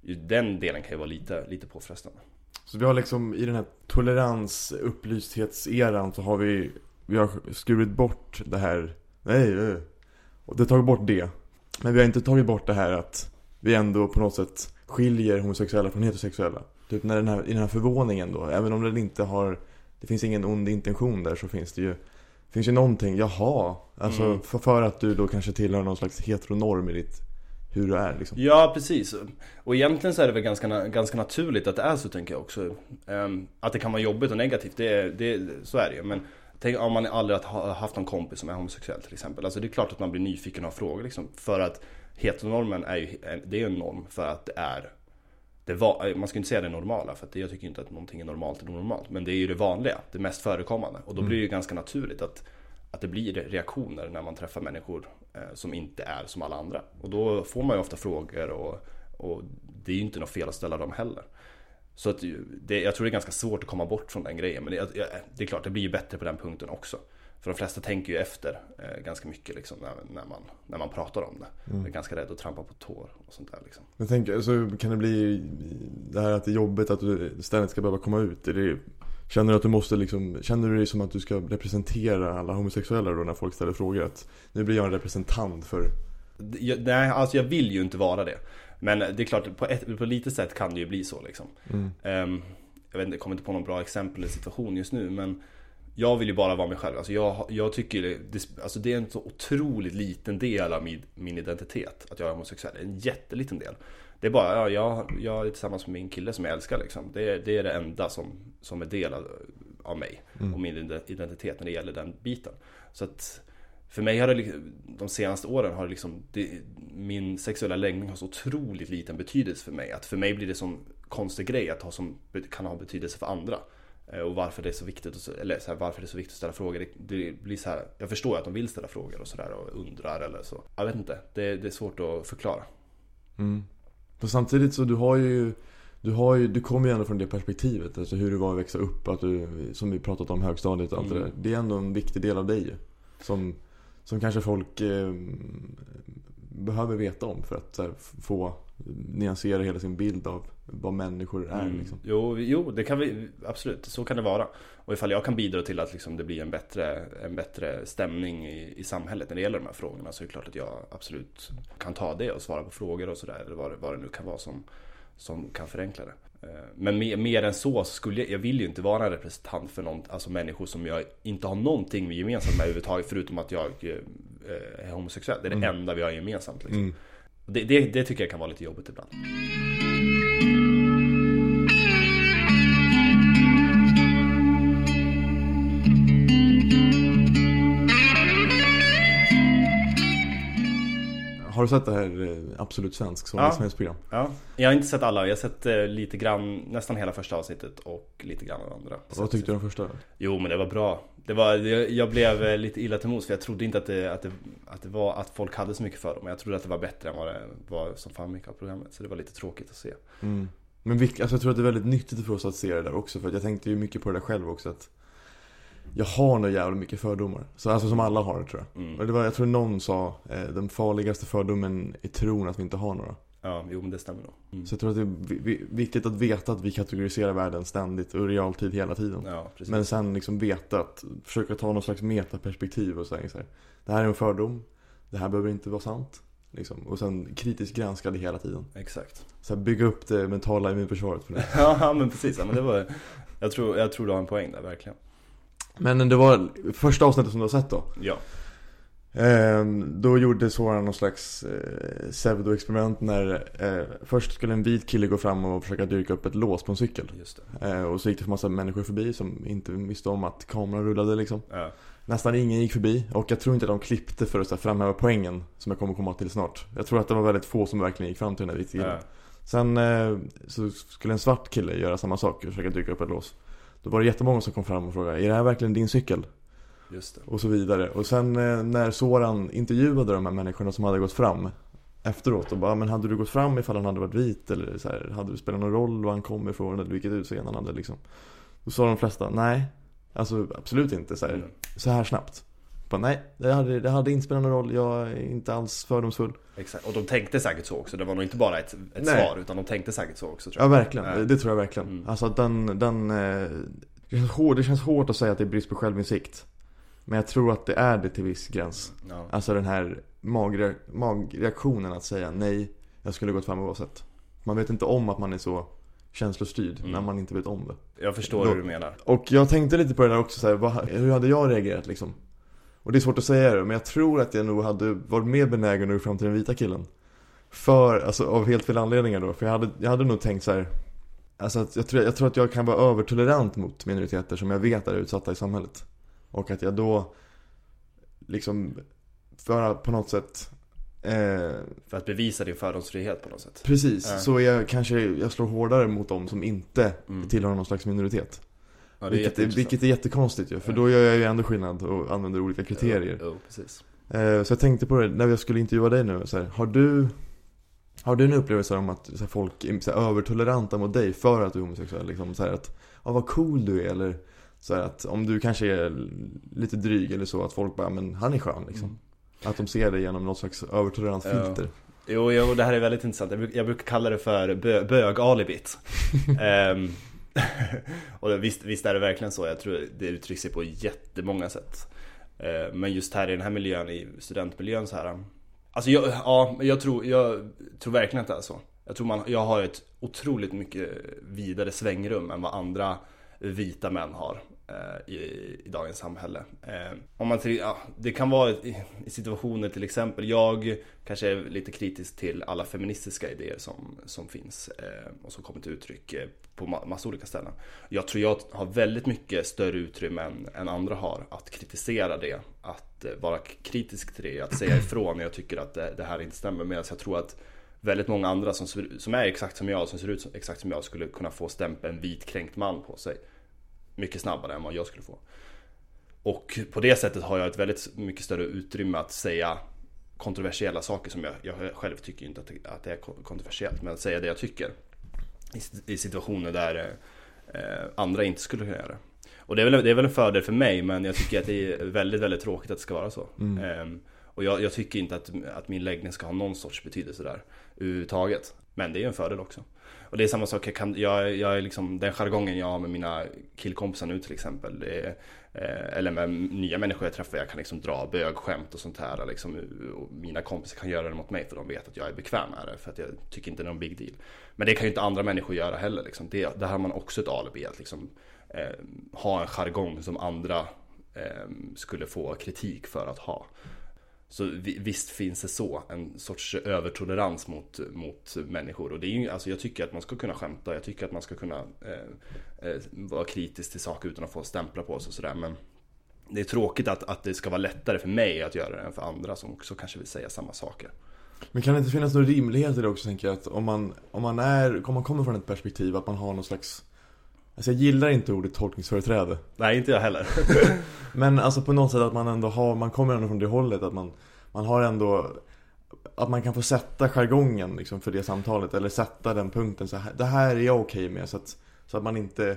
[SPEAKER 1] den delen kan ju vara lite, lite påfrestande.
[SPEAKER 2] Så vi har liksom i den här tolerans upplysthetseran så har vi Vi har skurit bort det här Nej, eh. Och det har tagit bort det Men vi har inte tagit bort det här att Vi ändå på något sätt skiljer homosexuella från heterosexuella Typ när den här, i den här förvåningen då Även om den inte har Det finns ingen ond intention där så finns det ju Finns ju någonting, jaha Alltså
[SPEAKER 1] Mm.
[SPEAKER 2] för, för att du då kanske tillhör någon slags heteronorm i ditt Hur du är liksom
[SPEAKER 1] Ja, precis. Och egentligen så är det väl ganska, ganska naturligt att det är så tänker jag också. Ehm, att det kan vara jobbigt och negativt, det, det, så är det ju. Men tänk om man aldrig har haft någon kompis som är homosexuell till exempel. Alltså det är klart att man blir nyfiken och har frågor liksom. För att heteronormen är ju, det är en norm för att det är det var, man ska inte säga det normala för att jag tycker inte att någonting är normalt eller normalt. Men det är ju det vanliga, det mest förekommande. Och då blir det ju ganska naturligt att, att det blir reaktioner när man träffar människor eh, som inte är som alla andra. Och då får man ju ofta frågor och, och det är ju inte något fel att ställa dem heller. Så att det, jag tror det är ganska svårt att komma bort från den grejen. Men det, det är klart, det blir ju bättre på den punkten också. För de flesta tänker ju efter eh, ganska mycket liksom, när, när, man, när man pratar om det.
[SPEAKER 2] Mm.
[SPEAKER 1] Jag är ganska rädd att trampa på tår och sånt där liksom.
[SPEAKER 2] Jag tänker, så kan det bli det här att det är jobbigt att du ständigt ska behöva komma ut? Det, känner du att du måste liksom, känner du dig som att du ska representera alla homosexuella då när folk ställer frågor? Att nu blir jag en representant för...
[SPEAKER 1] Jag, nej, alltså jag vill ju inte vara det. Men det är klart, på, ett, på lite sätt kan det ju bli så liksom.
[SPEAKER 2] Mm.
[SPEAKER 1] Ehm, jag vet inte, jag kommer inte på någon bra exempel eller situation just nu men Jag vill ju bara vara mig själv. Alltså jag, jag tycker det, alltså det är en så otroligt liten del av min, min identitet att jag är homosexuell. En jätteliten del. Det är bara, ja, jag, jag är tillsammans med min kille som jag älskar liksom. Det, är- det är det enda som, som är del av, av mig
[SPEAKER 2] Mm.
[SPEAKER 1] och min identitet när det gäller den biten. Så att för mig har det de senaste åren har det liksom det, Min sexuella läggning har så otroligt liten betydelse för mig. Att för mig blir det som konstig grej att ha som kan ha betydelse för andra. Eh, Och varför det är så viktigt, att, eller så här, varför det är så viktigt att ställa frågor. Det, det blir så här, jag förstår att de vill ställa frågor och sådär och undrar eller så. Jag vet inte, det, det är svårt att förklara.
[SPEAKER 2] Mm. Och samtidigt så du har ju du, har ju, du kommer ju ändå från det perspektivet, alltså hur det var att växa upp, att du, som vi pratat om högstadiet och allt det
[SPEAKER 1] Mm.
[SPEAKER 2] där. Det är ändå en viktig del av dig. Som, som kanske folk eh, behöver veta om för att här, få nyansera hela sin bild av vad människor är
[SPEAKER 1] Mm.
[SPEAKER 2] liksom.
[SPEAKER 1] Jo, jo, det kan vi, absolut, så kan det vara. Och ifall jag kan bidra till att liksom det blir en bättre, en bättre stämning i, i samhället när det gäller de här frågorna så är det klart att jag absolut kan ta det och svara på frågor och sådär. Eller vad, vad det nu kan vara som, som kan förenkla det. Eh, men mer, mer än så, skulle jag, jag vill ju inte vara en representant för någon, alltså människor som jag inte har någonting gemensamt med överhuvudtaget förutom att jag eh, är homosexuell. Det är det
[SPEAKER 2] Mm.
[SPEAKER 1] enda vi har gemensamt liksom.
[SPEAKER 2] Mm.
[SPEAKER 1] det, det, det tycker jag kan vara lite jobbigt ibland.
[SPEAKER 2] Har du sett det här eh, Absolut Svensk som
[SPEAKER 1] Ja.
[SPEAKER 2] livsmedelsprogram?
[SPEAKER 1] Ja, jag har inte sett alla, jag har sett eh, lite grann, nästan hela första avsnittet och lite grann av andra.
[SPEAKER 2] Vad tyckte du om första?
[SPEAKER 1] Jo men det var bra. Det var, jag, blev eh, lite illa till mods för jag trodde inte att det, att, det, att det var att folk hade så mycket fördomar. Jag trodde att det var bättre än vad det var som framgick av programmet. Så det var lite tråkigt att se.
[SPEAKER 2] Mm. Men vilk, alltså jag tror att det är väldigt nyttigt för oss att se det där också för att jag tänkte ju mycket på det där själv också att Jag har nog jävligt mycket fördomar. Så alltså som alla har tror jag.
[SPEAKER 1] Mm.
[SPEAKER 2] Det var, jag tror någon sa, eh, den farligaste fördomen är tron att vi inte har några.
[SPEAKER 1] Ja, jo men det stämmer nog. Mm.
[SPEAKER 2] Så jag tror att det är vi- vi- viktigt att veta att vi kategoriserar världen ständigt och i realtid hela tiden.
[SPEAKER 1] Ja, precis.
[SPEAKER 2] Men sen liksom veta att, försöka ta någon slags metaperspektiv och säga så här. Det här är en fördom, det här behöver inte vara sant. Liksom. Och sen kritiskt granska det hela tiden.
[SPEAKER 1] Exakt.
[SPEAKER 2] Så här, bygga upp det mentala immunförsvaret för det.
[SPEAKER 1] ja men precis, ja, men det var jag tror, jag tror du har en poäng där verkligen.
[SPEAKER 2] Men det var första avsnittet som du har sett då.
[SPEAKER 1] Ja.
[SPEAKER 2] Ehm, då gjorde Soran någon slags eh, pseudo-experiment när eh, först skulle en vit kille gå fram och försöka dyrka upp ett lås på en cykel. Eh, och så gick det för massa människor förbi som inte visste om att kameran rullade liksom.
[SPEAKER 1] Ja.
[SPEAKER 2] Nästan ingen gick förbi och jag tror inte de klippte för att framhäva poängen som jag kommer komma till snart. Jag tror att det var väldigt få som verkligen gick fram till den här vita killen.
[SPEAKER 1] Ja.
[SPEAKER 2] Sen eh, så skulle en svart kille göra samma sak och försöka dyrka upp ett lås. Då var det jättemånga som kom fram och frågade Är det här verkligen din cykel?
[SPEAKER 1] Just det.
[SPEAKER 2] Och så vidare. Och sen eh, när Soran intervjuade de här människorna som hade gått fram Efteråt och bara, men hade du gått fram ifall han hade varit vit? Eller så här, hade det spelat någon roll var han kom ifrån eller vilket utseende han hade liksom? Då sa de flesta, nej Alltså absolut inte så här,
[SPEAKER 1] Mm.
[SPEAKER 2] så här snabbt bara, Nej, det hade, det hade inte spelat någon roll, jag är inte alls fördomsfull
[SPEAKER 1] Exakt. Och de tänkte säkert så också. Det var nog inte bara ett, ett svar utan de tänkte säkert så också
[SPEAKER 2] Ja verkligen,
[SPEAKER 1] Nej.
[SPEAKER 2] det tror jag verkligen
[SPEAKER 1] Mm.
[SPEAKER 2] Alltså att den, den eh, det, känns hårt, det känns hårt att säga att det är brist på självinsikt Men jag tror att det är det till viss gräns
[SPEAKER 1] Ja.
[SPEAKER 2] Alltså den här magre- magreaktionen att säga nej, jag skulle gått fram oavsett. Man vet inte om att man är så känslostyrd
[SPEAKER 1] Mm.
[SPEAKER 2] när man inte vet om det.
[SPEAKER 1] Jag förstår
[SPEAKER 2] Då-
[SPEAKER 1] hur du menar.
[SPEAKER 2] Och jag tänkte lite på det där också så här, vad, hur hade jag reagerat liksom? Och det är svårt att säga det, men jag tror att jag nog hade varit mer benägen att gå fram till den vita killen. För, alltså av helt fel anledningar då. För jag hade, jag hade nog tänkt så här. Alltså att jag, tror, jag tror att jag kan vara övertolerant mot minoriteter som jag vet är utsatta i samhället. Och att jag då liksom för att på något sätt eh,
[SPEAKER 1] För att bevisa din fördomsfrihet på något sätt.
[SPEAKER 2] Precis,
[SPEAKER 1] Ja.
[SPEAKER 2] så jag kanske jag slår hårdare mot dem som inte
[SPEAKER 1] Mm.
[SPEAKER 2] tillhör någon slags minoritet.
[SPEAKER 1] Ja, är
[SPEAKER 2] vilket, är, vilket är jättekonstigt ju, för
[SPEAKER 1] Ja.
[SPEAKER 2] då gör jag ju ändå skillnad och använder olika kriterier.
[SPEAKER 1] Jo, precis.
[SPEAKER 2] Eh, så jag tänkte på det när jag skulle intervjua dig nu, så här, har du Har du en upplevelse om att här, folk är så här, övertoleranta mot dig för att du är homosexuell? Liksom, så att, ja vad cool du är eller så att om du kanske är lite dryg eller så, att folk bara, men han är skön liksom.
[SPEAKER 1] Mm.
[SPEAKER 2] Att de ser dig genom något slags övertolerant
[SPEAKER 1] Ja.
[SPEAKER 2] filter.
[SPEAKER 1] Jo, jo, det här är väldigt intressant. Jag, bruk, jag brukar kalla det för bö, bögalibit. Ehm, och visst, visst är det verkligen så. Jag tror det uttrycks sig på jättemånga sätt. Eh, men just här i den här miljön, i studentmiljön så här. Eh. Alltså jag, ja, jag tror, jag tror verkligen att det är så. Jag tror man, jag har ett otroligt mycket vidare svängrum än vad andra vita män har Eh, i, i dagens samhälle. Eh, om man ja, det kan vara i, i situationer till exempel, jag kanske är lite kritisk till alla feministiska idéer som, som finns eh, och som kommer till uttryck eh, på ma- massa olika ställen. Jag tror jag har väldigt mycket större utrymme än, än andra har att kritisera det, att eh, vara kritisk till det, att säga ifrån när jag tycker att det, det här inte stämmer. Medan jag tror att väldigt många andra som, som är exakt som jag, som ser ut som, exakt som jag, skulle kunna få stämpeln vit kränkt man på sig. Mycket snabbare än vad jag skulle få. Och på det sättet har jag ett väldigt mycket större utrymme att säga kontroversiella saker som jag, jag själv tycker inte att det, att det är ko- kontroversiellt. Men att säga det jag tycker i, i situationer där eh, andra inte skulle kunna göra det. Och det är, väl, det är väl en fördel för mig men jag tycker att det är väldigt, väldigt tråkigt att det ska vara så.
[SPEAKER 2] Mm.
[SPEAKER 1] Ehm, och jag, jag tycker inte att, att min läggning ska ha någon sorts betydelse där överhuvudtaget. Men det är ju en fördel också. Och det är samma sak, jag, kan, jag, jag är liksom, den jargongen jag har med mina killkompisar nu till exempel. Är, eh, eller med nya människor jag träffar, jag kan liksom dra bögskämt och sånt här. Liksom, och mina kompisar kan göra det mot mig för de vet att jag är bekväm med det. För att jag tycker inte det är någon big deal. Men det kan ju inte andra människor göra heller. Liksom. Det, där har man också ett alibi att liksom, eh, ha en jargong som andra eh, skulle få kritik för att ha. Så visst finns det så, en sorts övertolerans mot, mot människor. Och det är ju, alltså jag tycker att man ska kunna skämta, jag tycker att man ska kunna eh, eh, vara kritisk till saker utan att få stämpla på sig och sådär. Men det är tråkigt att, att det ska vara lättare för mig att göra det än för andra som också kanske vill säga samma saker.
[SPEAKER 2] Men kan det inte finnas någon rimlighet i det också tänker jag? Att om man, om man, är, om man kommer från ett perspektiv att man har någon slags Alltså jag gillar inte ordet tolkningsföreträde
[SPEAKER 1] Nej, inte jag heller
[SPEAKER 2] Men alltså på något sätt att man ändå har, man kommer ändå från det hållet att man Man har ändå Att man kan få sätta jargongen liksom för det samtalet eller sätta den punkten så här, Det här är jag okej med så att, så att man inte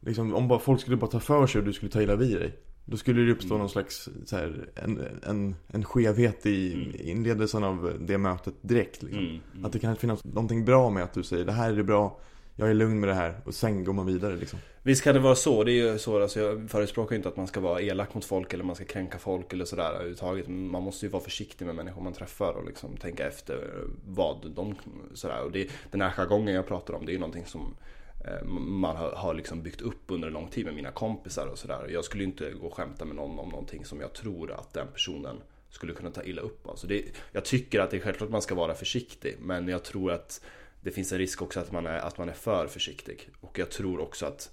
[SPEAKER 2] Liksom om bara, folk skulle bara ta för sig och du skulle ta illa vid dig Då skulle det uppstå mm. någon slags så här, en, en, en skevhet i mm. inledelsen av det mötet direkt liksom. mm. Mm. Att det kan finnas någonting bra med att du säger det här är det bra jag är lugn med det här och sen går man vidare liksom.
[SPEAKER 1] Visst kan det vara så. Det är ju så, alltså jag förespråkar ju inte att man ska vara elak mot folk eller man ska kränka folk eller sådär överhuvudtaget. Man måste ju vara försiktig med människor man träffar och liksom tänka efter vad de, sådär. Och det, den här jargongen jag pratar om, det är ju någonting som eh, man har, liksom byggt upp under en lång tid med mina kompisar och sådär. Jag skulle ju inte gå och skämta med någon om någonting som jag tror att den personen skulle kunna ta illa upp av. Så det, jag tycker att det är självklart att man ska vara försiktig, men jag tror att det finns en risk också att man, är, att man är för försiktig. Och jag tror också att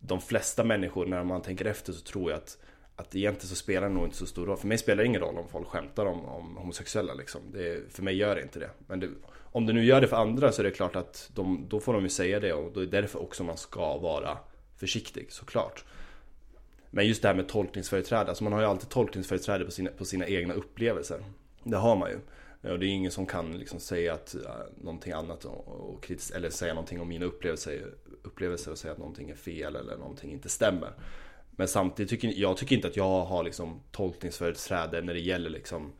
[SPEAKER 1] de flesta människor, när man tänker efter så tror jag att att egentligen så spelar det nog inte så stor roll. För mig spelar det ingen roll om folk skämtar om, om homosexuella liksom. Det, för mig gör det inte det. Men det, om det nu gör det för andra så är det klart att de, då får de ju säga det och då är det därför också man ska vara försiktig såklart. Men just det här med tolkningsföreträde, alltså man har ju alltid tolkningsföreträde på sina, på sina egna upplevelser. Det har man ju. Och det är ingen som kan liksom säga att, uh, någonting annat och, och eller säga någonting om mina upplevelser, upplevelser och säga att någonting är fel eller någonting inte stämmer. Men samtidigt tycker jag tycker inte att jag har liksom tolkningsföreträde när det gäller liksom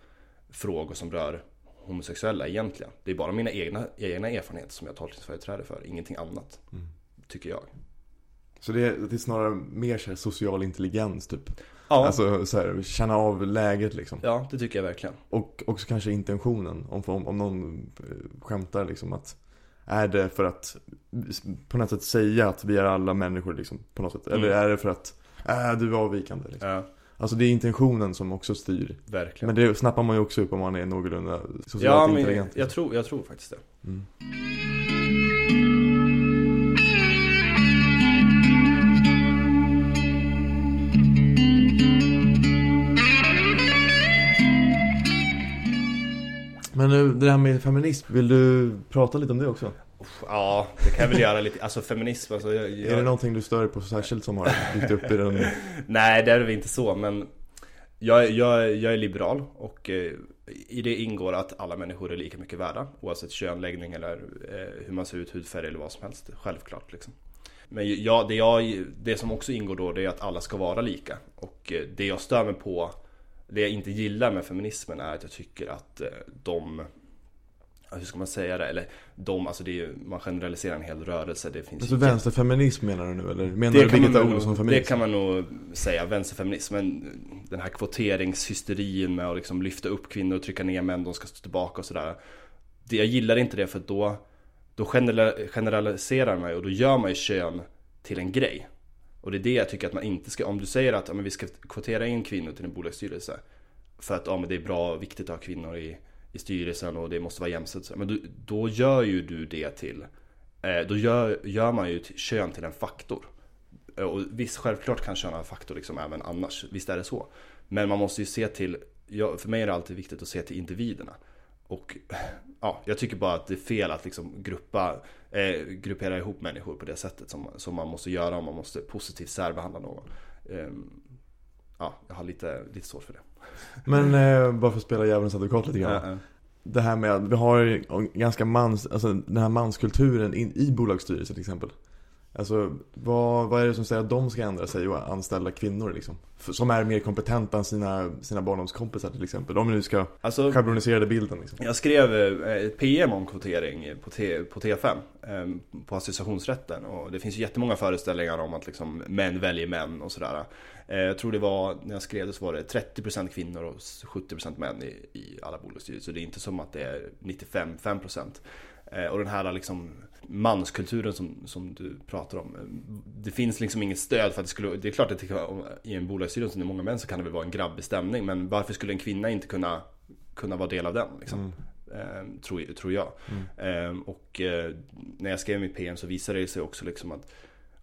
[SPEAKER 1] frågor som rör homosexuella egentligen. Det är bara mina egna, egna erfarenheter som jag har tolkningsföreträde för, ingenting annat. Mm. Tycker jag.
[SPEAKER 2] Så det är, det är snarare mer så social intelligens typ? Ja. Alltså så här, känna av läget liksom.
[SPEAKER 1] Ja, det tycker jag verkligen.
[SPEAKER 2] Och också kanske intentionen. Om, om, om någon eh, skämtar liksom att är det för att på något sätt säga att vi är alla människor liksom på något sätt? Eller mm. är det för att äh, du är avvikande liksom? Ja. Alltså det är intentionen som också styr.
[SPEAKER 1] Verkligen.
[SPEAKER 2] Men det snappar man ju också upp om man är någorlunda socialt
[SPEAKER 1] ja, men intelligent. Jag, jag, tror, jag tror faktiskt det. Mm.
[SPEAKER 2] Men nu, det här med feminism, vill du prata lite om det också?
[SPEAKER 1] Ja, det kan jag väl göra lite. Alltså feminism, alltså jag, jag...
[SPEAKER 2] Är det någonting du stör på särskilt som har dykt upp i den?
[SPEAKER 1] Nej, det är det inte så, men jag, jag, jag är liberal och eh, i det ingår att alla människor är lika mycket värda oavsett kön, läggning eller eh, hur man ser ut, hudfärg eller vad som helst. Självklart liksom. Men jag, det, jag, det som också ingår då det är att alla ska vara lika. Och eh, det jag stör mig på det jag inte gillar med feminismen är att jag tycker att eh, de hur ska man säga det? Eller de, alltså det är, man generaliserar en hel rörelse. Det finns
[SPEAKER 2] alltså vänsterfeminism menar du nu eller? Menar du Birgitta Olsson feminism?
[SPEAKER 1] Det kan man nog säga, vänsterfeminism. Men den här kvoteringshysterin med att liksom lyfta upp kvinnor och trycka ner män, de ska stå tillbaka och sådär. Det, jag gillar inte det för då, då generaliserar man ju och då gör man ju kön till en grej. Och det är det jag tycker att man inte ska, om du säger att ja, men vi ska kvotera in kvinnor till en bolagsstyrelse För att ja, men det är bra och viktigt att ha kvinnor i, i styrelsen och det måste vara jämställt Men då, då gör ju du det till eh, Då gör, gör man ju kön till en faktor. Eh, och visst, självklart kan kön vara en faktor liksom även annars, visst är det så. Men man måste ju se till, ja, för mig är det alltid viktigt att se till individerna. Och ja, jag tycker bara att det är fel att liksom gruppa, eh, gruppera ihop människor på det sättet som, som man måste göra om man måste positivt särbehandla någon. Eh, ja, jag har lite, lite svårt för det.
[SPEAKER 2] Men eh, bara för att spela djävulens advokat lite grann. Ja, Det här med att vi har ganska mans, alltså den här manskulturen in, i bolagsstyrelser till exempel. Alltså vad, vad är det som säger att de ska ändra sig och anställa kvinnor liksom? Som är mer kompetenta än sina, sina barndomskompisar till exempel. Om nu ska
[SPEAKER 1] Alltså,
[SPEAKER 2] schabloniserade bilden liksom.
[SPEAKER 1] jag skrev eh, ett PM om kvotering på, T, på T5 eh, På associationsrätten och det finns ju jättemånga föreställningar om att liksom män väljer män och sådär eh, Jag tror det var, när jag skrev det så var det 30% kvinnor och 70% män i, i alla bolagsstyrelser Så det är inte som att det är 95-5% eh, Och den här liksom manskulturen som, som du pratar om. Det finns liksom inget stöd för att det skulle, det är klart att det kan, i en bolagsstyrelse med många män så kan det väl vara en grabbig stämning. Men varför skulle en kvinna inte kunna, kunna vara del av den? Liksom?
[SPEAKER 2] Mm.
[SPEAKER 1] Eh, tror, tror jag.
[SPEAKER 2] Mm.
[SPEAKER 1] Eh, och eh, när jag skrev mitt PM så visade det sig också liksom att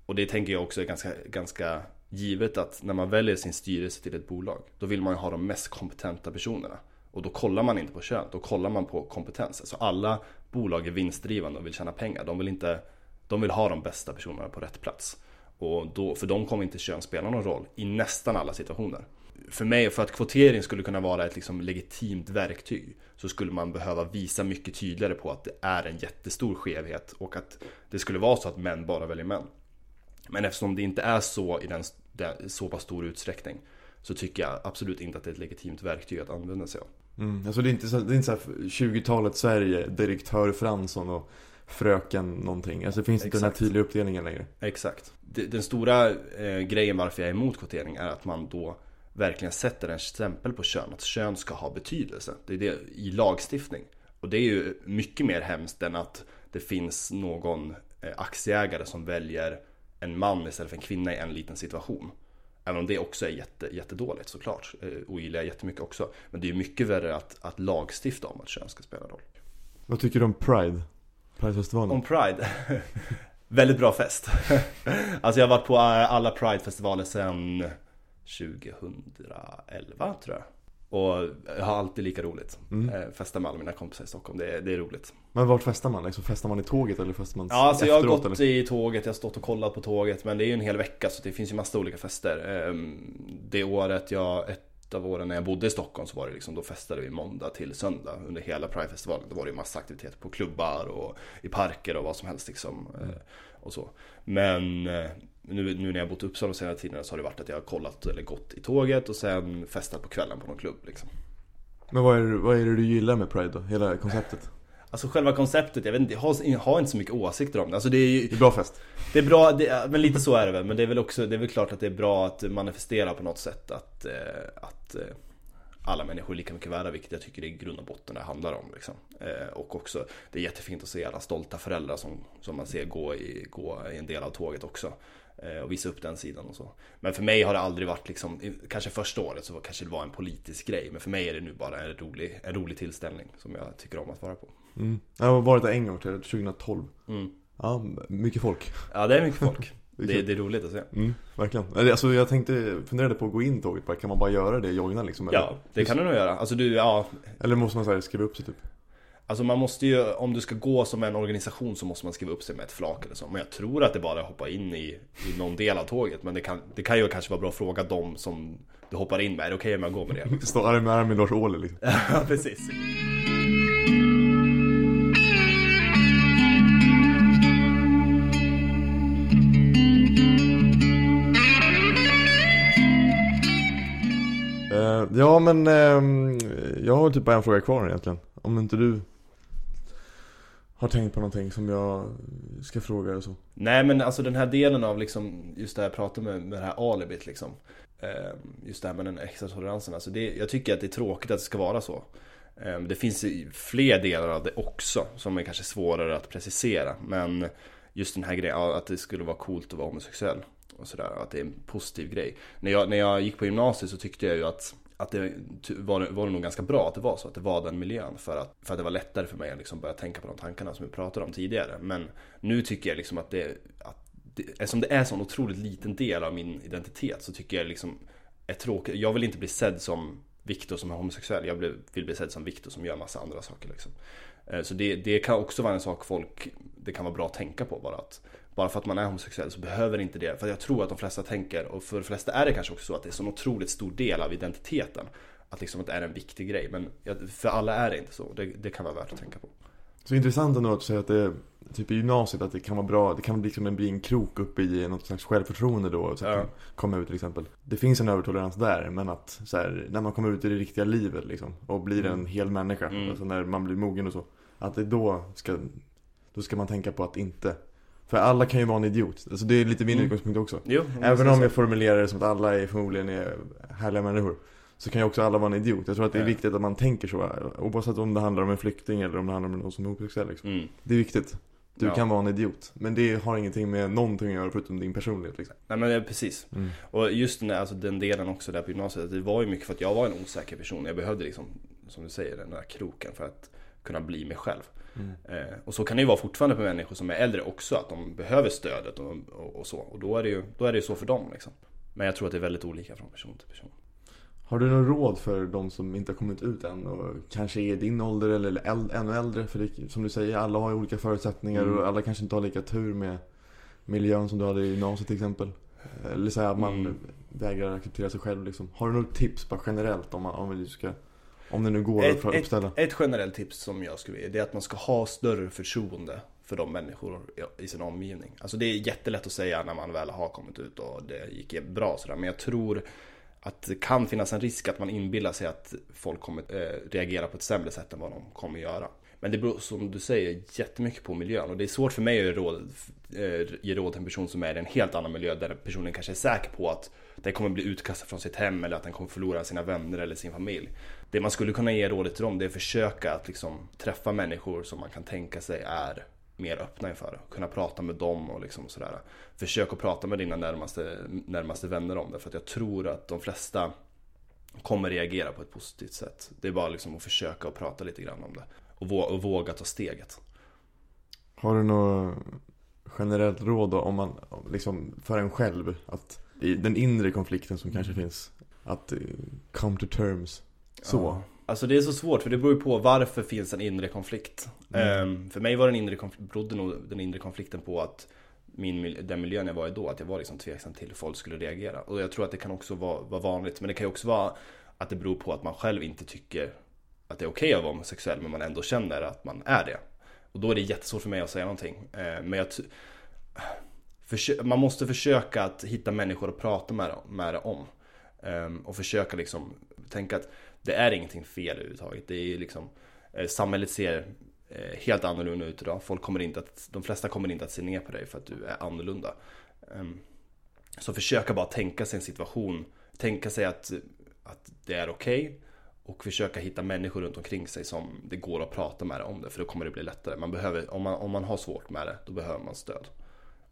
[SPEAKER 1] Och det tänker jag också är ganska, ganska givet att när man väljer sin styrelse till ett bolag Då vill man ju ha de mest kompetenta personerna Och då kollar man inte på kön, då kollar man på kompetens. Alltså alla bolag är vinstdrivande och vill tjäna pengar. De vill, inte, de vill ha de bästa personerna på rätt plats. Och då, för de kommer inte kön spela någon roll i nästan alla situationer. För mig, för att kvotering skulle kunna vara ett liksom legitimt verktyg så skulle man behöva visa mycket tydligare på att det är en jättestor skevhet och att det skulle vara så att män bara väljer män. Men eftersom det inte är så i den, den så pass stor utsträckning så tycker jag absolut inte att det är ett legitimt verktyg att använda sig av.
[SPEAKER 2] Mm. Alltså det är inte så, det är inte så här 20-talet Sverige, direktör Fransson och fröken någonting. Alltså det finns inte den här
[SPEAKER 1] Exakt.
[SPEAKER 2] tydliga uppdelningen längre.
[SPEAKER 1] Exakt. Den stora eh, grejen varför jag är emot kvotering är att man då verkligen sätter en stämpel på kön. Att kön ska ha betydelse. Det är det i lagstiftning. Och det är ju mycket mer hemskt än att det finns någon eh, aktieägare som väljer en man istället för en kvinna i en liten situation. Även om det också är jätte, jättedåligt såklart. Eh, ogillar jag jättemycket också. Men det är ju mycket värre att, att lagstifta om att kön ska spela roll.
[SPEAKER 2] Vad tycker du om Pride? Pridefestivalen?
[SPEAKER 1] Om Pride. Väldigt bra fest. alltså jag har varit på alla Pride-festivaler sedan 2011 tror jag. Och jag har alltid lika roligt.
[SPEAKER 2] Mm.
[SPEAKER 1] Eh, Festa med alla mina kompisar i Stockholm, det är, det är roligt.
[SPEAKER 2] Men vart festar man? Liksom, festar man i tåget eller festar man
[SPEAKER 1] Ja, alltså jag har gått
[SPEAKER 2] eller?
[SPEAKER 1] i tåget, jag har stått och kollat på tåget Men det är ju en hel vecka så det finns ju massa olika fester Ehm, Det året jag, ett av åren när jag bodde i Stockholm så var det liksom Då festade vi måndag till söndag under hela Pride-festivalen Då var det ju massa aktiviteter på klubbar och i parker och vad som helst liksom eh, Och så Men eh, nu, nu när jag bott i Uppsala de senaste tiderna så har det varit att jag har kollat eller gått i tåget och sen festat på kvällen på någon klubb liksom
[SPEAKER 2] Men vad är, det, vad är det du gillar med Pride då? Hela konceptet?
[SPEAKER 1] Alltså själva konceptet, jag vet inte, jag har, jag har inte så mycket åsikter om det Alltså det är ju
[SPEAKER 2] Det är bra fest.
[SPEAKER 1] Det är bra, det, men lite så är det väl. Men det är väl också, det är väl klart att det är bra att manifestera på något sätt att, eh, att eh, alla människor är lika mycket värda, vilket jag tycker det i grund och botten det handlar om. Liksom. Eh, och också, det är jättefint att se alla stolta föräldrar som, som man ser gå i, gå i en del av tåget också. Eh, och visa upp den sidan och så. Men för mig har det aldrig varit liksom, kanske första året så kanske det var en politisk grej. Men för mig är det nu bara en rolig, en rolig tillställning som jag tycker om att vara på.
[SPEAKER 2] Mm. Jag har varit där en gång till 2012.
[SPEAKER 1] Mm.
[SPEAKER 2] Ja, mycket folk.
[SPEAKER 1] Ja, det är mycket folk.
[SPEAKER 2] Det är
[SPEAKER 1] Det, är roligt att se.
[SPEAKER 2] Mm, verkligen. Alltså jag tänkte, funderade på att gå in tåget bara, kan man bara göra det i joggorna liksom? Eller,
[SPEAKER 1] Ja, det kan du nog göra. Alltså du, ja,
[SPEAKER 2] eller måste man så här, skriva upp sig typ?
[SPEAKER 1] Alltså man måste ju, om du ska gå som en organisation så måste man skriva upp sig med ett flak eller så. Men jag tror att det bara är att hoppa in i, i någon del av tåget. Men det kan, det kan ju kanske vara bra att fråga dem som du hoppar in med. Är det okej om jag går med det?
[SPEAKER 2] Stå arm i arm med Lars Ohly liksom.
[SPEAKER 1] Ja, precis.
[SPEAKER 2] Eh, ja men, ehm, jag har typ bara en fråga kvar egentligen. Om inte du har tänkt på någonting som jag ska fråga eller så.
[SPEAKER 1] Nej men alltså den här delen av liksom, just det här jag pratade med, med det här alibit liksom. Eh, Just det här med den extra toleransen. Alltså det, jag tycker att det är tråkigt att det ska vara så. Eh, Det finns fler delar av det också som är kanske svårare att precisera. Men just den här grejen, att det skulle vara coolt att vara homosexuell. Och sådär, att det är en positiv grej. När jag, när jag gick på gymnasiet så tyckte jag ju att att det var, var det nog ganska bra att det var så, att det var den miljön för att, för att det var lättare för mig att liksom börja tänka på de tankarna som vi pratade om tidigare. Men nu tycker jag liksom att det, att det eftersom det är en sån otroligt liten del av min identitet så tycker jag liksom är tråkigt. Jag vill inte bli sedd som Viktor som är homosexuell. Jag vill, bli sedd som Viktor som gör massa andra saker liksom. Eh, så det, det kan också vara en sak folk, det kan vara bra att tänka på bara att bara för att man är homosexuell så behöver inte det, för jag tror att de flesta tänker, och för de flesta är det kanske också så att det är en sån otroligt stor del av identiteten. Att liksom att det är en viktig grej, men för alla är det inte så. Det, det kan vara värt att tänka på.
[SPEAKER 2] Så intressant ändå att säga att det typ i gymnasiet att det kan vara bra, det kan liksom bli en krok upp i något slags självförtroende då. Så att
[SPEAKER 1] Ja.
[SPEAKER 2] komma ut till exempel. Det finns en övertolerans där men att så här, när man kommer ut i det riktiga livet liksom och blir en hel människa,
[SPEAKER 1] Mm.
[SPEAKER 2] alltså när man blir mogen och så. Att det då ska, då ska man tänka på att inte för alla kan ju vara en idiot. Alltså det är lite min
[SPEAKER 1] Mm.
[SPEAKER 2] utgångspunkt också.
[SPEAKER 1] Jo,
[SPEAKER 2] Även om jag formulerar det som att alla är förmodligen är härliga människor. Så kan ju också alla vara en idiot. Jag tror att det är viktigt att man tänker så. Oavsett om det handlar om en flykting eller om det handlar om någon som är homosexuell liksom.
[SPEAKER 1] Mm.
[SPEAKER 2] Det är viktigt. Du
[SPEAKER 1] Ja.
[SPEAKER 2] kan vara en idiot. Men det har ingenting med någonting att göra förutom din personlighet liksom.
[SPEAKER 1] Nej men det är precis.
[SPEAKER 2] Mm.
[SPEAKER 1] Och just den, där, alltså, den delen också där på gymnasiet, det var ju mycket för att jag var en osäker person. Jag behövde liksom, som du säger, den där kroken för att kunna bli mig själv.
[SPEAKER 2] Mm.
[SPEAKER 1] Eh, och så kan det ju vara fortfarande för människor som är äldre också, att de behöver stödet och, och, och så. Och då är, det ju, då är det så för dem liksom. Men jag tror att det är väldigt olika från person till person.
[SPEAKER 2] Har du något råd för de som inte har kommit ut än och kanske är i din ålder eller äl- ännu äldre? För det, som du säger, alla har ju olika förutsättningar
[SPEAKER 1] Mm.
[SPEAKER 2] och alla kanske inte har lika tur med miljön som du hade i gymnasiet till exempel. Eller så här att man
[SPEAKER 1] Mm.
[SPEAKER 2] vägrar acceptera sig själv liksom. Har du något tips bara generellt om, man, om vi ska om det nu går
[SPEAKER 1] Ett-
[SPEAKER 2] att uppställa?
[SPEAKER 1] Ett generellt tips som jag skulle ge, det är att man ska ha större förtroende för de människor i sin omgivning. Alltså det är jättelätt att säga när man väl har kommit ut och det gick bra sådär. Men jag tror att det kan finnas en risk att man inbillar sig att folk kommer eh, reagera på ett sämre sätt än vad de kommer göra. Men det beror som du säger jättemycket på miljön och det är svårt för mig att råd, eh, ge råd till en person som är i en helt annan miljö där personen kanske är säker på att den kommer bli utkastad från sitt hem eller att den kommer förlora sina vänner eller sin familj. Det man skulle kunna ge rådet till dem det är att försöka att liksom träffa människor som man kan tänka sig är mer öppna inför det. Kunna prata med dem och liksom sådär. Försök att prata med dina närmaste, närmaste vänner om det. För att jag tror att de flesta kommer reagera på ett positivt sätt. Det är bara liksom att försöka och prata lite grann om det. Och, vå- och våga ta steget.
[SPEAKER 2] Har du något generellt råd då om man, liksom för en själv, att i den inre konflikten som kanske finns, att eh, come to terms, så.
[SPEAKER 1] Alltså det är så svårt för det beror ju på varför finns en inre konflikt.
[SPEAKER 2] Mm.
[SPEAKER 1] Ehm, för mig var den inre konflikten, berodde nog den inre konflikten på att min, den miljön jag var i då, att jag var liksom tveksam till hur folk skulle reagera. Och jag tror att det kan också vara, vara vanligt, men det kan ju också vara att det beror på att man själv inte tycker att det är okej att vara homosexuell, men man ändå känner att man är det. Och då är det jättesvårt för mig att säga någonting. Ehm, men jag man måste försöka att hitta människor att prata med, med det om. Ehm, och försöka liksom tänka att det är ingenting fel överhuvudtaget. Det är liksom, eh, samhället ser eh, helt annorlunda ut idag. Folk kommer inte att, de flesta kommer inte att se ner på dig för att du är annorlunda. Ehm, så försöka bara tänka sig en situation, tänka sig att, att det är okej. och försöka hitta människor runt omkring sig som det går att prata med om det. För då kommer det bli lättare. Man behöver, om, man, om man har svårt med det, då behöver man stöd.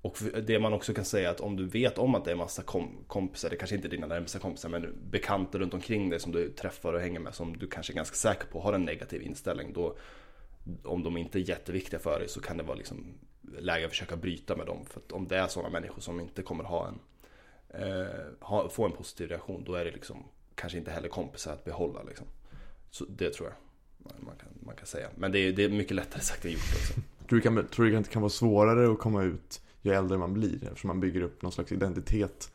[SPEAKER 1] Och det man också kan säga är att om du vet om att det är massa kom, kompisar, det kanske inte är dina närmsta kompisar, men bekanta runt omkring dig som du träffar och hänger med, som du kanske är ganska säker på har en negativ inställning. Då, om de inte är jätteviktiga för dig så kan det vara liksom läge att försöka bryta med dem. För att om det är sådana människor som inte kommer ha en, eh, ha, få en positiv reaktion, då är det liksom kanske inte heller kompisar att behålla. Liksom. Så det tror jag man kan, man kan säga. Men det är, det är mycket lättare sagt än gjort också.
[SPEAKER 2] Tror du, kan, tror du att det kan vara svårare att komma ut ju äldre man blir? Eftersom man bygger upp någon slags identitet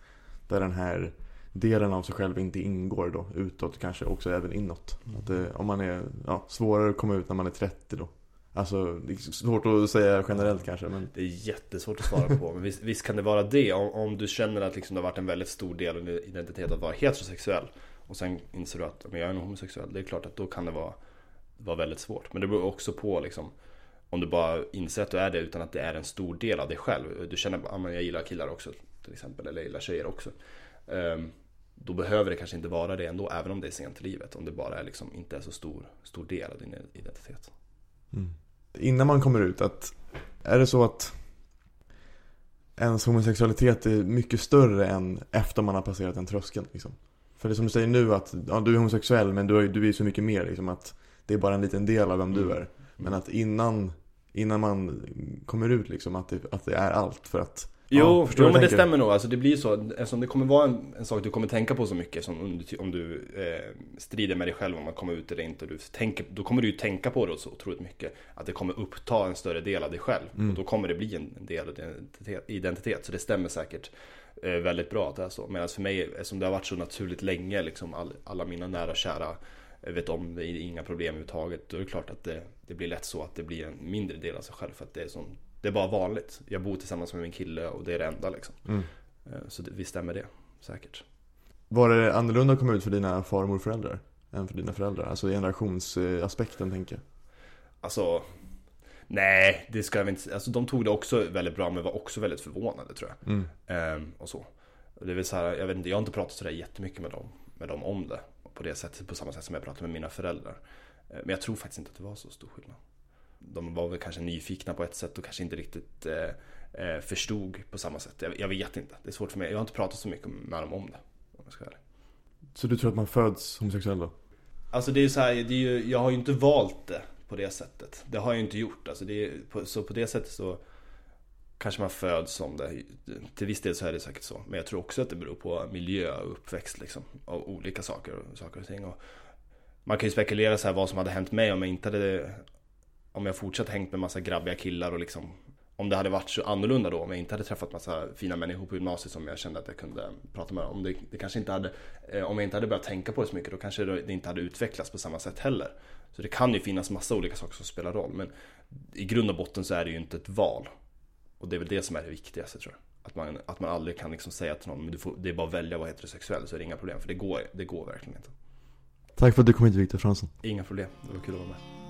[SPEAKER 2] där den här delen av sig själv inte ingår då utåt, kanske också även inåt. Att det, om man är ja, svårare att komma ut när man är 30 då. Alltså, det är svårt att säga generellt kanske men
[SPEAKER 1] Det är jättesvårt att svara på. Men visst, visst kan det vara det. Om, om du känner att liksom det har varit en väldigt stor del av din identitet att vara heterosexuell. Och sen inser du att men jag är nog homosexuell. Det är klart att då kan det vara, vara väldigt svårt. Men det beror också på liksom om du bara inser att du är det utan att det är en stor del av dig själv. Du känner att jag gillar killar också till exempel. Eller jag gillar tjejer också. Ehm, då behöver det kanske inte vara det ändå. Även om det är sent i livet. Om det bara är liksom inte är så stor, stor del av din identitet.
[SPEAKER 2] Mm. Innan man kommer ut, att är det så att ens homosexualitet är mycket större än efter man har passerat den tröskeln liksom? För det är som du säger nu att ja, du är homosexuell men du är, du är så mycket mer liksom att det är bara en liten del av vem du är. Men att innan, innan man kommer ut liksom att det, att det är allt för att
[SPEAKER 1] Jo,
[SPEAKER 2] Ja,
[SPEAKER 1] jo men det stämmer nog. Alltså det blir så. Eftersom det kommer vara en, en sak du kommer tänka på så mycket. Som om du, om du eh, strider med dig själv om att komma ut eller inte. Och du tänker, då kommer du ju tänka på det så otroligt mycket. Att det kommer uppta en större del av dig själv.
[SPEAKER 2] Mm.
[SPEAKER 1] Och då kommer det bli en, del av din identitet, identitet. Så det stämmer säkert eh, väldigt bra att det är så. Medan för mig, eftersom det har varit så naturligt länge. Liksom all, alla mina nära och kära vet om det, är inga problem överhuvudtaget. Då är det klart att det, det blir lätt så att det blir en mindre del av sig själv. För att det är, som, Det är bara vanligt. Jag bor tillsammans med min kille och det är det enda liksom.
[SPEAKER 2] Mm.
[SPEAKER 1] Eh, Så det, visst stämmer det, säkert.
[SPEAKER 2] Var det annorlunda att komma ut för dina far och morföräldrar? Än för dina föräldrar? Alltså generationsaspekten tänker jag.
[SPEAKER 1] Alltså, nej, det ska jag väl inte Alltså de tog det också väldigt bra men var också väldigt förvånade tror jag.
[SPEAKER 2] Mm.
[SPEAKER 1] Ehm, och så. Det vill säga, jag vet inte, jag har inte pratat sådär jättemycket med dem, med dem om det. På det sättet, på samma sätt som jag pratar med mina föräldrar. Eh, Men jag tror faktiskt inte att det var så stor skillnad. De var väl kanske nyfikna på ett sätt och kanske inte riktigt eh, eh, förstod på samma sätt. Jag, jag vet inte, det är svårt för mig. Jag har inte pratat så mycket med dem om det. Om jag ska vara.
[SPEAKER 2] Så du tror att man föds homosexuell då?
[SPEAKER 1] Alltså det är så här, det är ju, jag har ju inte valt det på det sättet. Det har jag ju inte gjort. Alltså det är, på, så på det sättet så kanske man föds som det. Till viss del så är det säkert så. Men jag tror också att det beror på miljö och uppväxt liksom. Av olika saker, och- saker och ting. Och man kan ju spekulera så här vad som hade hänt mig om jag inte hade Om jag fortsatt hängt med massa grabbiga killar och liksom Om det hade varit så annorlunda då, om jag inte hade träffat massa fina människor på gymnasiet som jag kände att jag kunde prata med. Om det, det kanske inte hade eh, Om jag inte hade börjat tänka på det så mycket då kanske det inte hade utvecklats på samma sätt heller. Så det kan ju finnas massa olika saker som spelar roll. Men i grund och botten så är det ju inte ett val. Och det är väl det som är det viktigaste tror jag. Att man, att man aldrig kan liksom säga till någon, men du får, det är bara att välja att vara heterosexuell så är det inga problem. För det går, det går verkligen inte.
[SPEAKER 2] Tack för att du kom hit Viktor Fransson.
[SPEAKER 1] Inga problem, det var kul att vara med.